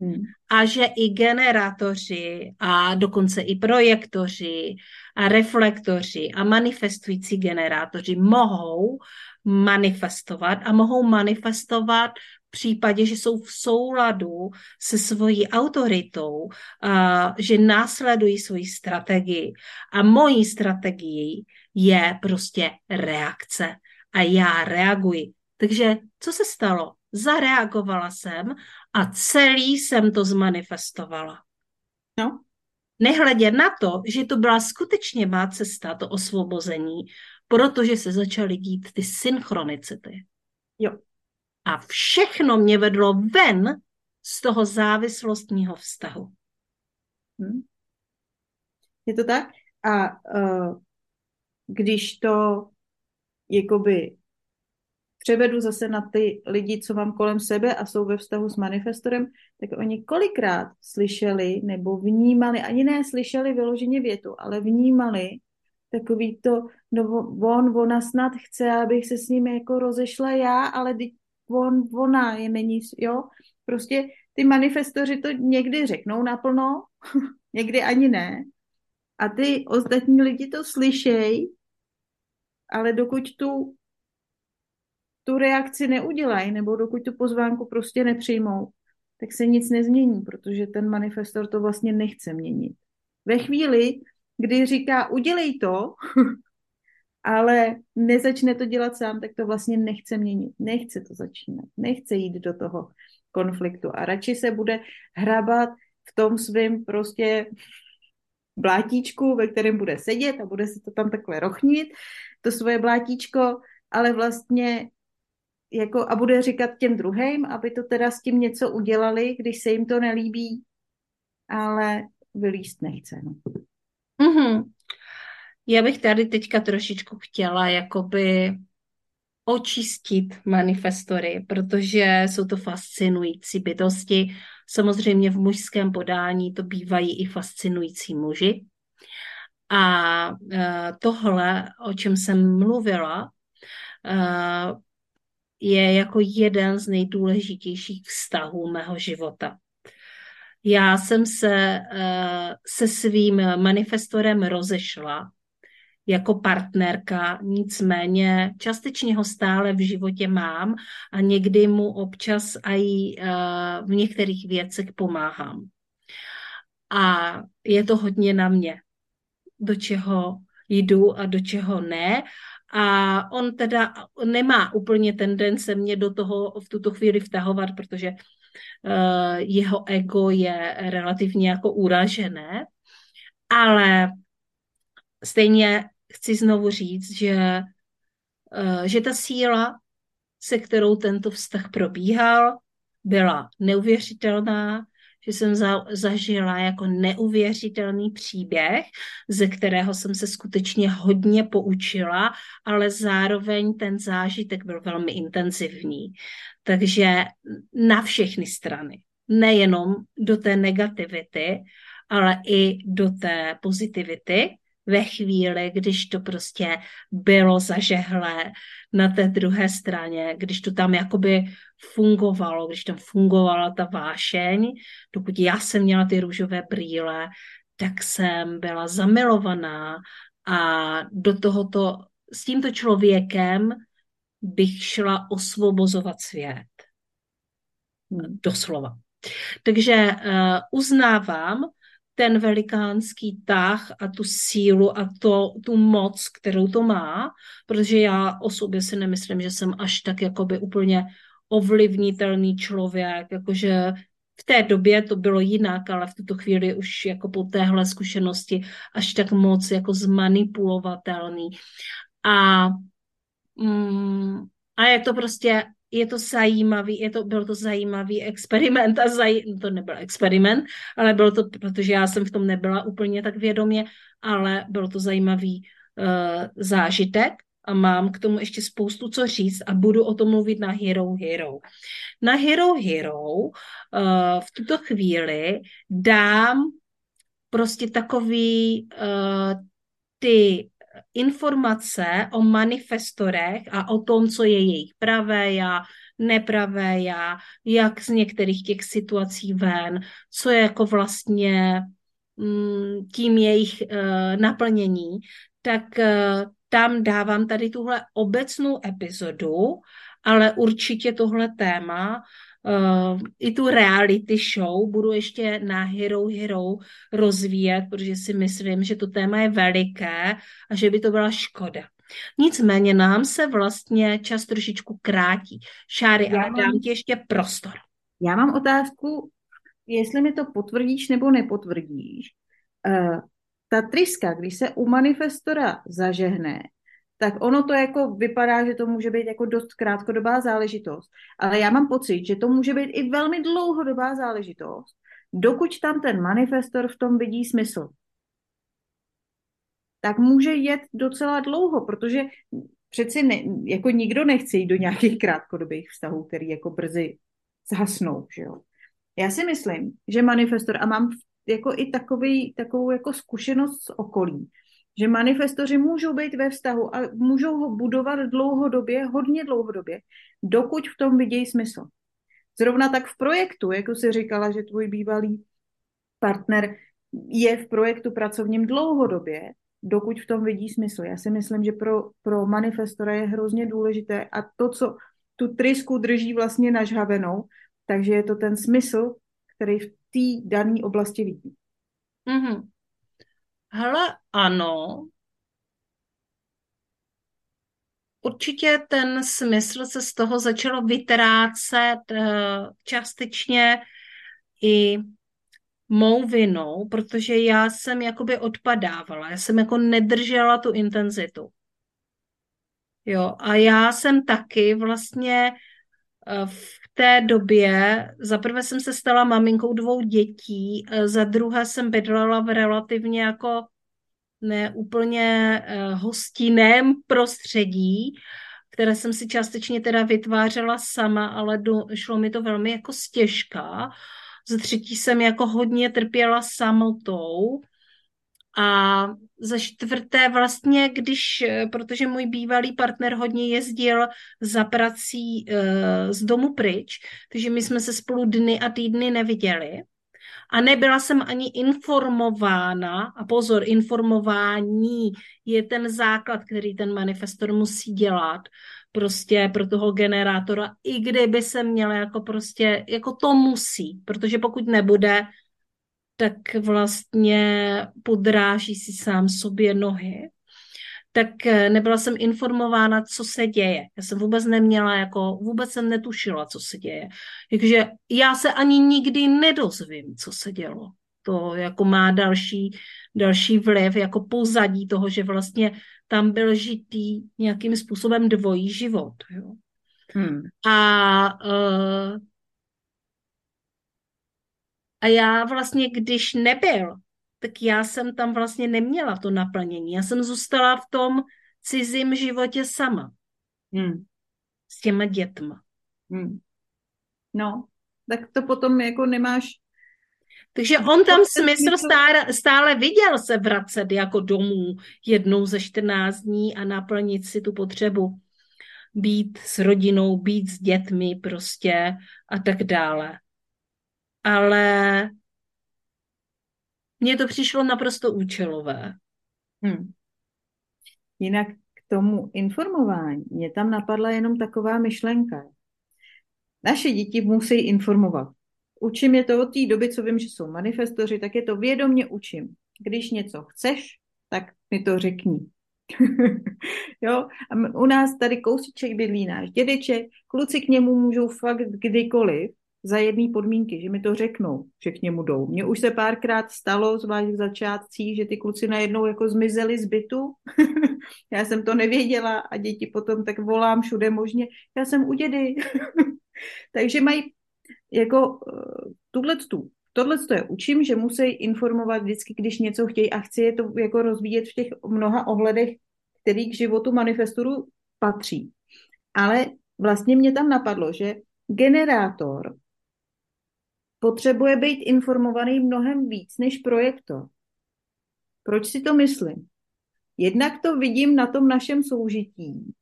Hmm. A že i generátoři a dokonce i projektoři a reflektoři a manifestující generátoři mohou manifestovat a mohou manifestovat případě, že jsou v souladu se svojí autoritou, a že následují svoji strategii. A mojí strategií je prostě reakce. A já reaguji. Takže co se stalo? Zareagovala jsem a celý jsem to zmanifestovala. No. Nehledě na to, že to byla skutečně má cesta, to osvobození, protože se začaly dít ty synchronicity. Jo. A všechno mě vedlo ven z toho závislostního vztahu. Hmm. Je to tak? A uh, když to jakoby převedu zase na ty lidi, co mám kolem sebe a jsou ve vztahu s manifestorem, tak oni kolikrát slyšeli nebo vnímali, ani ne slyšeli vyloženě větu, ale vnímali takový to, no on, ona snad chce, abych se s ním jako rozešla já, ale on, ona je není, jo. Prostě ty manifestoři to někdy řeknou naplno, někdy ani ne. A ty ostatní lidi to slyšejí ale dokud tu, tu reakci neudělají, nebo dokud tu pozvánku prostě nepřijmou, tak se nic nezmění, protože ten manifestor to vlastně nechce měnit. Ve chvíli, kdy říká, udělej to, ale nezačne to dělat sám, tak to vlastně nechce měnit. Nechce to začínat. Nechce jít do toho konfliktu a radši se bude hrabat v tom svém prostě blátíčku, ve kterém bude sedět a bude se to tam takhle rochnit, to svoje blátíčko, ale vlastně jako a bude říkat těm druhým, aby to teda s tím něco udělali, když se jim to nelíbí, ale vylíst nechce. No. Mm-hmm. Já bych tady teďka trošičku chtěla jakoby očistit manifestory, protože jsou to fascinující bytosti. Samozřejmě v mužském podání to bývají i fascinující muži. A e, tohle, o čem jsem mluvila, e, je jako jeden z nejdůležitějších vztahů mého života. Já jsem se e, se svým manifestorem rozešla jako partnerka, nicméně částečně ho stále v životě mám a někdy mu občas i uh, v některých věcech pomáhám. A je to hodně na mě, do čeho jdu a do čeho ne. A on teda nemá úplně tendence mě do toho v tuto chvíli vtahovat, protože uh, jeho ego je relativně jako uražené, ale stejně chci znovu říct, že, eh, že ta síla, se kterou tento vztah probíhal, byla neuvěřitelná, že jsem za, zažila jako neuvěřitelný příběh, ze kterého jsem se skutečně hodně poučila, ale zároveň ten zážitek byl velmi intenzivní. Takže na všechny strany, nejenom do té negativity, ale i do té pozitivity ve chvíli, když to prostě bylo zažehlé na té druhé straně, když to tam jakoby fungovalo, když tam fungovala ta vášeň, dokud já jsem měla ty růžové brýle, tak jsem byla zamilovaná a do tohoto, s tímto člověkem bych šla osvobozovat svět. Doslova. Takže uh, uznávám, ten velikánský tah a tu sílu a to, tu moc, kterou to má, protože já o sobě si nemyslím, že jsem až tak jakoby úplně ovlivnitelný člověk, jakože v té době to bylo jinak, ale v tuto chvíli už jako po téhle zkušenosti až tak moc jako zmanipulovatelný. A, mm, a je to prostě je to zajímavý, je to, byl to zajímavý experiment a zaj, to nebyl experiment, ale bylo to, protože já jsem v tom nebyla úplně tak vědomě, ale byl to zajímavý uh, zážitek a mám k tomu ještě spoustu co říct a budu o tom mluvit na Hero Hero. Na Hero Hero uh, v tuto chvíli dám prostě takový uh, ty informace o manifestorech a o tom, co je jejich pravé já, nepravé já, jak z některých těch situací ven, co je jako vlastně mm, tím jejich uh, naplnění, tak uh, tam dávám tady tuhle obecnou epizodu, ale určitě tohle téma uh, i tu reality show budu ještě na Hero Hero rozvíjet, protože si myslím, že to téma je veliké a že by to byla škoda. Nicméně nám se vlastně čas trošičku krátí. Šáry, ale mám, dám ti ještě prostor. Já mám otázku, jestli mi to potvrdíš nebo nepotvrdíš. Uh, ta triska, když se u manifestora zažehne, tak ono to jako vypadá, že to může být jako dost krátkodobá záležitost. Ale já mám pocit, že to může být i velmi dlouhodobá záležitost, dokud tam ten manifestor v tom vidí smysl. Tak může jet docela dlouho, protože přeci ne, jako nikdo nechce jít do nějakých krátkodobých vztahů, který jako brzy zhasnou, že jo. Já si myslím, že manifestor, a mám jako i takový, takovou jako zkušenost z okolí, že manifestoři můžou být ve vztahu a můžou ho budovat dlouhodobě, hodně dlouhodobě, dokud v tom vidějí smysl. Zrovna tak v projektu, jako jsi říkala, že tvůj bývalý partner je v projektu pracovním dlouhodobě, dokud v tom vidí smysl. Já si myslím, že pro, pro manifestora je hrozně důležité a to, co tu trysku drží vlastně nažhavenou, takže je to ten smysl, který v té dané oblasti vidí. Mm-hmm. Hele, ano. Určitě ten smysl se z toho začalo vytrácet eh, částečně i mou vinou, protože já jsem jakoby odpadávala, já jsem jako nedržela tu intenzitu. Jo, a já jsem taky vlastně eh, v té době, za prvé jsem se stala maminkou dvou dětí, eh, za druhé jsem bydlela v relativně jako neúplně eh, hostinném prostředí, které jsem si částečně teda vytvářela sama, ale do, šlo mi to velmi jako stěžká. Za třetí jsem jako hodně trpěla samotou a za čtvrté vlastně, když, protože můj bývalý partner hodně jezdil za prací e, z domu pryč, takže my jsme se spolu dny a týdny neviděli. A nebyla jsem ani informována, a pozor, informování je ten základ, který ten manifestor musí dělat, prostě pro toho generátora, i kdyby se měla jako prostě, jako to musí, protože pokud nebude, tak vlastně podráží si sám sobě nohy tak eh, nebyla jsem informována, co se děje. Já jsem vůbec neměla, jako vůbec jsem netušila, co se děje. Takže já se ani nikdy nedozvím, co se dělo. To jako má další, další vliv, jako pozadí toho, že vlastně tam byl žitý nějakým způsobem dvojí život. Jo. Hmm. A, uh, a já vlastně, když nebyl, tak já jsem tam vlastně neměla to naplnění. Já jsem zůstala v tom cizím životě sama. Hmm. S těma dětma. Hmm. No, tak to potom jako nemáš takže on tam smysl stále, stále viděl se vracet jako domů jednou ze 14 dní a naplnit si tu potřebu být s rodinou, být s dětmi prostě a tak dále. Ale mně to přišlo naprosto účelové. Hmm. Jinak k tomu informování mě tam napadla jenom taková myšlenka. Naše děti musí informovat. Učím je to od té doby, co vím, že jsou manifestoři, tak je to vědomně učím. Když něco chceš, tak mi to řekni. jo? A u nás tady kousíček bydlí náš dědeček, kluci k němu můžou fakt kdykoliv, za jedné podmínky, že mi to řeknou, že k němu jdou. Mně už se párkrát stalo, zvlášť v začátcích, že ty kluci najednou jako zmizeli z bytu. já jsem to nevěděla a děti potom tak volám všude možně. Já jsem u dědy. Takže mají jako uh, tuhle tu Tohle to je učím, že musí informovat vždycky, když něco chtějí a chci je to jako rozvíjet v těch mnoha ohledech, který k životu manifesturu patří. Ale vlastně mě tam napadlo, že generátor potřebuje být informovaný mnohem víc než projektor. Proč si to myslím? Jednak to vidím na tom našem soužití,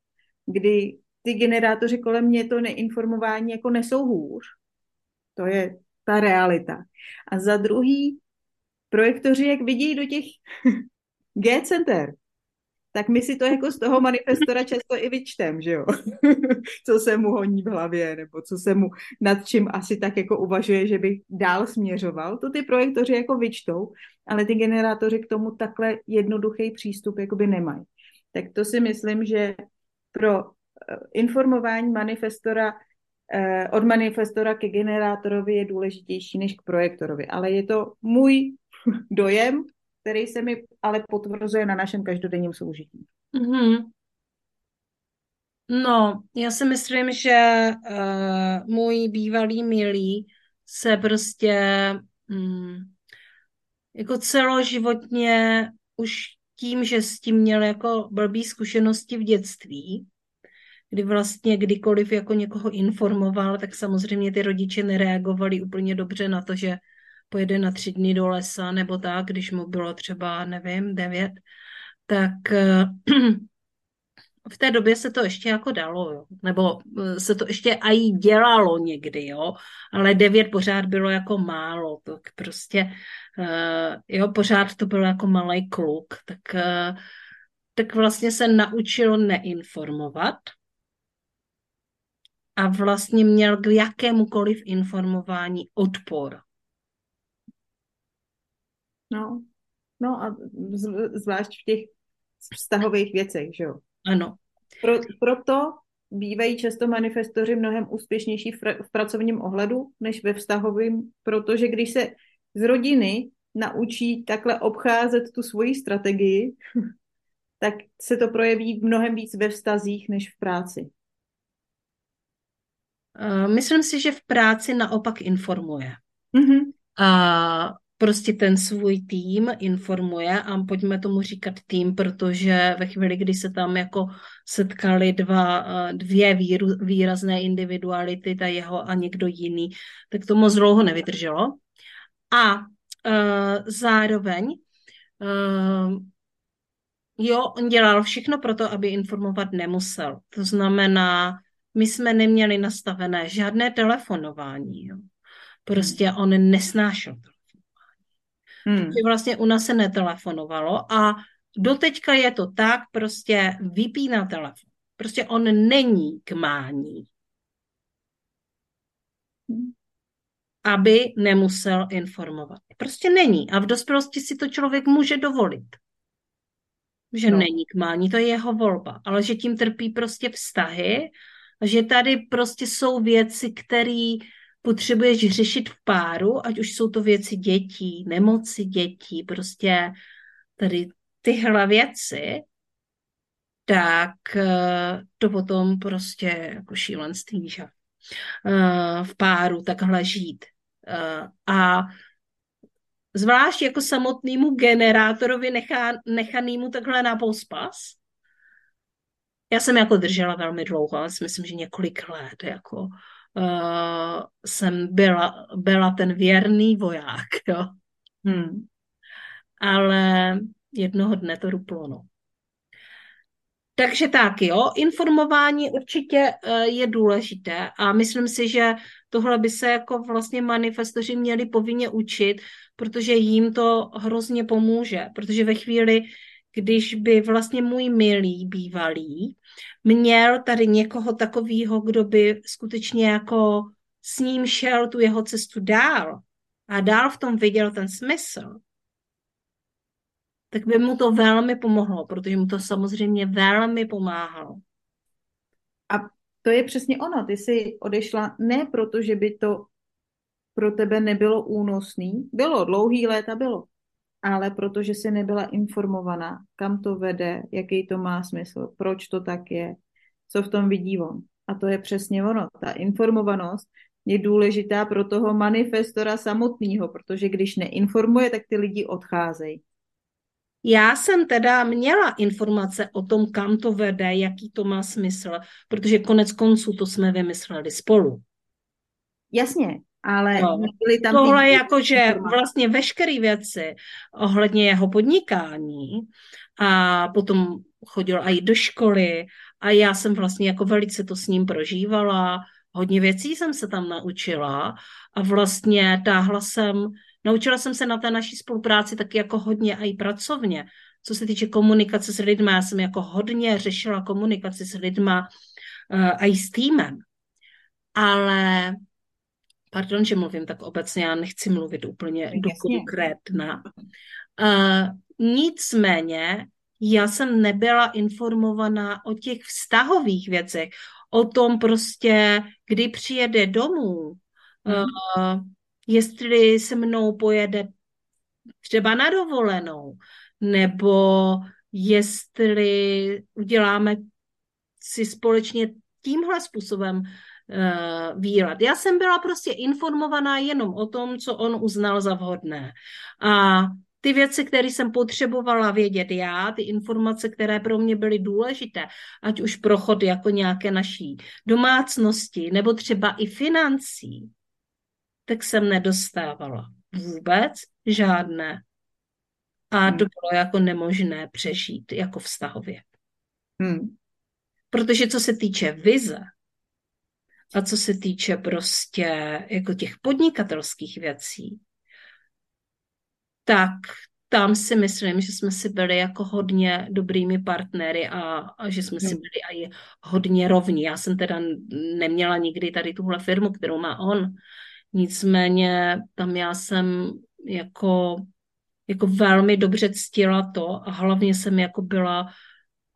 kdy ty generátoři kolem mě to neinformování jako nesou hůř. To je ta realita. A za druhý, projektoři, jak vidí do těch G-center, tak my si to jako z toho manifestora často i vyčtem, že jo? co se mu honí v hlavě, nebo co se mu nad čím asi tak jako uvažuje, že by dál směřoval. To ty projektoři jako vyčtou, ale ty generátoři k tomu takhle jednoduchý přístup jakoby nemají. Tak to si myslím, že pro eh, informování manifestora eh, od manifestora ke generátorovi je důležitější než k projektorovi. Ale je to můj dojem, který se mi ale potvrzuje na našem každodenním soužití. Mm-hmm. No, já si myslím, že uh, můj bývalý milý se prostě um, jako celoživotně už tím, že s tím měl jako blbý zkušenosti v dětství, kdy vlastně kdykoliv jako někoho informoval, tak samozřejmě ty rodiče nereagovali úplně dobře na to, že pojede na tři dny do lesa nebo tak, když mu bylo třeba, nevím, devět, tak v té době se to ještě jako dalo, jo. nebo eh, se to ještě i dělalo někdy, jo, ale devět pořád bylo jako málo, tak prostě, uh, jo, pořád to bylo jako malý kluk, tak, tak vlastně se naučil neinformovat a vlastně měl k jakémukoliv informování odpor. No, no a zvlášť v těch vztahových věcech, že jo? Ano. Pro, proto bývají často manifestoři mnohem úspěšnější v, v pracovním ohledu než ve vztahovém, protože když se z rodiny naučí takhle obcházet tu svoji strategii, tak se to projeví mnohem víc ve vztazích než v práci. Eh, myslím si, že v práci naopak informuje. Mm-hmm. A prostě ten svůj tým informuje a pojďme tomu říkat tým, protože ve chvíli, kdy se tam jako setkali dva, eh, dvě výrazné individuality, ta jeho a někdo jiný, tak to moc dlouho nevydrželo. A uh, zároveň uh, jo, on dělal všechno pro to, aby informovat nemusel. To znamená, my jsme neměli nastavené žádné telefonování. Jo. Prostě hmm. on nesnášel Hmm. Takže vlastně u nás se netelefonovalo a doteďka je to tak, prostě vypíná telefon. Prostě on není k mání. Hmm. Aby nemusel informovat. Prostě není. A v dospělosti si to člověk může dovolit. Že no. není k mání, to je jeho volba. Ale že tím trpí prostě vztahy, že tady prostě jsou věci, které potřebuješ řešit v páru, ať už jsou to věci dětí, nemoci dětí, prostě tady tyhle věci, tak eh, to potom prostě jako šílenství, že eh, v páru takhle žít. Eh, a zvlášť jako samotnému generátorovi nechá, nechanému takhle na pospas. Já jsem jako držela velmi dlouho, ale si myslím, že několik let, jako uh, jsem byla, byla ten věrný voják, jo. Hmm. Ale jednoho dne to ruplo, no. Takže tak, jo, informování určitě uh, je důležité a myslím si, že tohle by se jako vlastně manifestoři měli povinně učit, protože jim to hrozně pomůže, protože ve chvíli, když by vlastně můj milý bývalý měl tady někoho takového, kdo by skutečně jako s ním šel tu jeho cestu dál a dál v tom viděl ten smysl, tak by mu to velmi pomohlo, protože mu to samozřejmě velmi pomáhalo. A to je přesně ono. Ty jsi odešla ne proto, že by to pro tebe nebylo únosný. Bylo, dlouhý léta bylo ale protože si nebyla informovaná, kam to vede, jaký to má smysl, proč to tak je, co v tom vidí on. A to je přesně ono. Ta informovanost je důležitá pro toho manifestora samotného, protože když neinformuje, tak ty lidi odcházejí. Já jsem teda měla informace o tom, kam to vede, jaký to má smysl, protože konec konců to jsme vymysleli spolu. Jasně, ale no, byly tam tohle ty... jako, že vlastně veškeré věci ohledně jeho podnikání a potom chodil i do školy a já jsem vlastně jako velice to s ním prožívala, hodně věcí jsem se tam naučila a vlastně táhla jsem, naučila jsem se na té naší spolupráci taky jako hodně i pracovně. Co se týče komunikace s lidmi, já jsem jako hodně řešila komunikaci s lidma uh, i s týmem. Ale pardon, že mluvím tak obecně, já nechci mluvit úplně do konkrétna. Uh, nicméně já jsem nebyla informovaná o těch vztahových věcech, o tom prostě, kdy přijede domů, mm. uh, jestli se mnou pojede třeba na dovolenou, nebo jestli uděláme si společně tímhle způsobem uh, výlet. Já jsem byla prostě informovaná jenom o tom, co on uznal za vhodné. A ty věci, které jsem potřebovala vědět já, ty informace, které pro mě byly důležité, ať už prochod jako nějaké naší domácnosti, nebo třeba i financí, tak jsem nedostávala vůbec žádné. A hmm. to bylo jako nemožné přežít jako vztahově. Hmm. Protože co se týče vize a co se týče prostě jako těch podnikatelských věcí, tak tam si myslím, že jsme si byli jako hodně dobrými partnery a, a že jsme si byli i hodně rovní. Já jsem teda neměla nikdy tady tuhle firmu, kterou má on. Nicméně tam já jsem jako, jako velmi dobře ctila to a hlavně jsem jako byla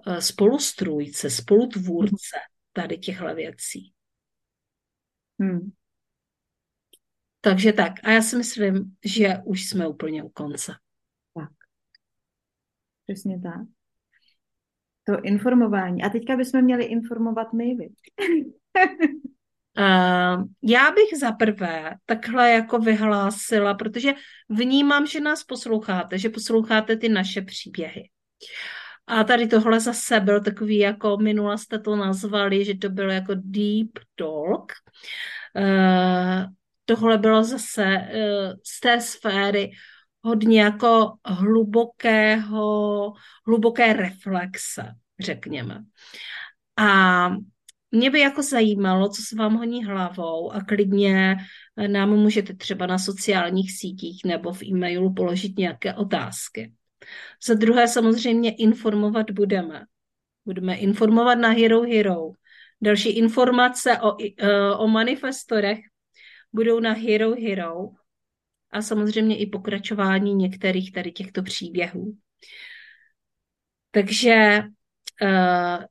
eh, spolustrůjce, spolutvůrce tady těchto věcí. Hmm. Takže tak. A já si myslím, že už jsme úplně u konce. Přesně tak. To informování. A teďka bychom měli informovat my. Uh, já bych za prvé takhle jako vyhlásila, protože vnímám, že nás posloucháte, že posloucháte ty naše příběhy. A tady tohle zase byl takový, jako minula jste to nazvali, že to bylo jako deep talk. Uh, tohle bylo zase uh, z té sféry hodně jako hlubokého, hluboké reflexe, řekněme. A mě by jako zajímalo, co se vám honí hlavou a klidně nám můžete třeba na sociálních sítích nebo v e-mailu položit nějaké otázky. Za druhé samozřejmě informovat budeme. Budeme informovat na Hero Hero. Další informace o, e, o manifestorech budou na Hero Hero a samozřejmě i pokračování některých tady těchto příběhů. Takže uh,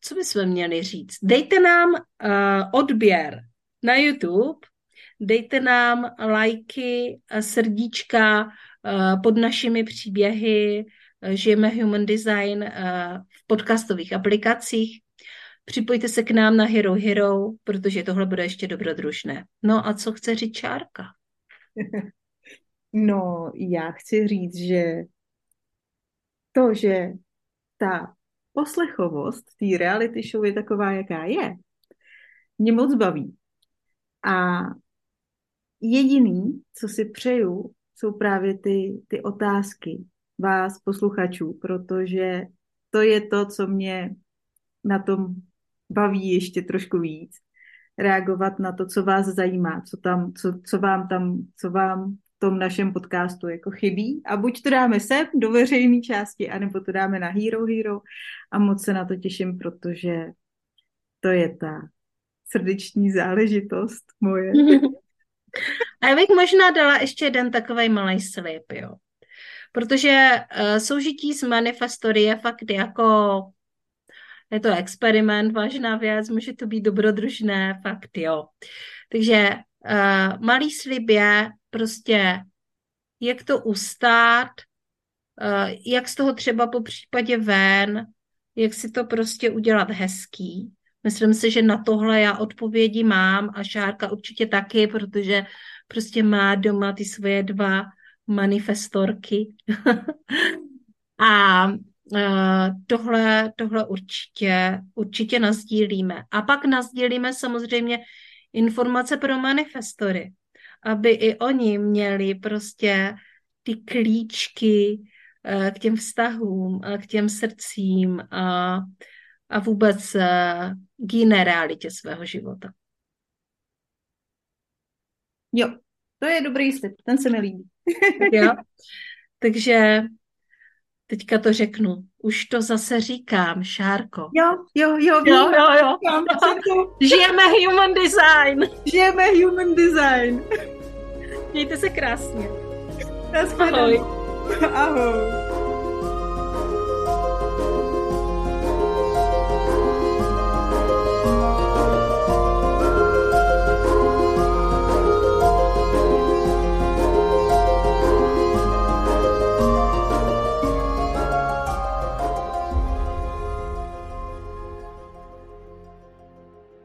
co bychom měli říct? Dejte nám uh, odběr na YouTube, dejte nám lajky, srdíčka pod našimi příběhy, žijeme Human Design v podcastových aplikacích. Připojte se k nám na Hero Hero, protože tohle bude ještě dobrodružné. No a co chce říct Čárka? No, já chci říct, že to, že ta poslechovost té reality show je taková, jaká je, mě moc baví. A jediný, co si přeju, jsou právě ty, ty otázky vás, posluchačů, protože to je to, co mě na tom baví ještě trošku víc reagovat na to, co vás zajímá, co, tam, co, co vám tam, co vám v tom našem podcastu jako chybí. A buď to dáme sem do veřejné části, anebo to dáme na Hero Hero. A moc se na to těším, protože to je ta srdeční záležitost moje. A já bych možná dala ještě jeden takový malý slib, jo. Protože uh, soužití s manifestory je fakt jako je to experiment, vážná věc, může to být dobrodružné, fakt jo. Takže uh, malý slib je prostě, jak to ustát, uh, jak z toho třeba po případě ven, jak si to prostě udělat hezký. Myslím si, že na tohle já odpovědi mám a Šárka určitě taky, protože prostě má doma ty svoje dva manifestorky. a Eh, tohle, tohle určitě, určitě nazdílíme. A pak nazdílíme samozřejmě informace pro manifestory, aby i oni měli prostě ty klíčky eh, k těm vztahům, k těm srdcím a, a vůbec eh, k jiné realitě svého života. Jo, to je dobrý slib, ten se mi líbí. jo, takže Teďka to řeknu. Už to zase říkám, Šárko. Jo, jo, jo. Jo, jo, jo. jo. Žijeme human design. Žijeme human design. Mějte se krásně. Ahoj. Ahoj.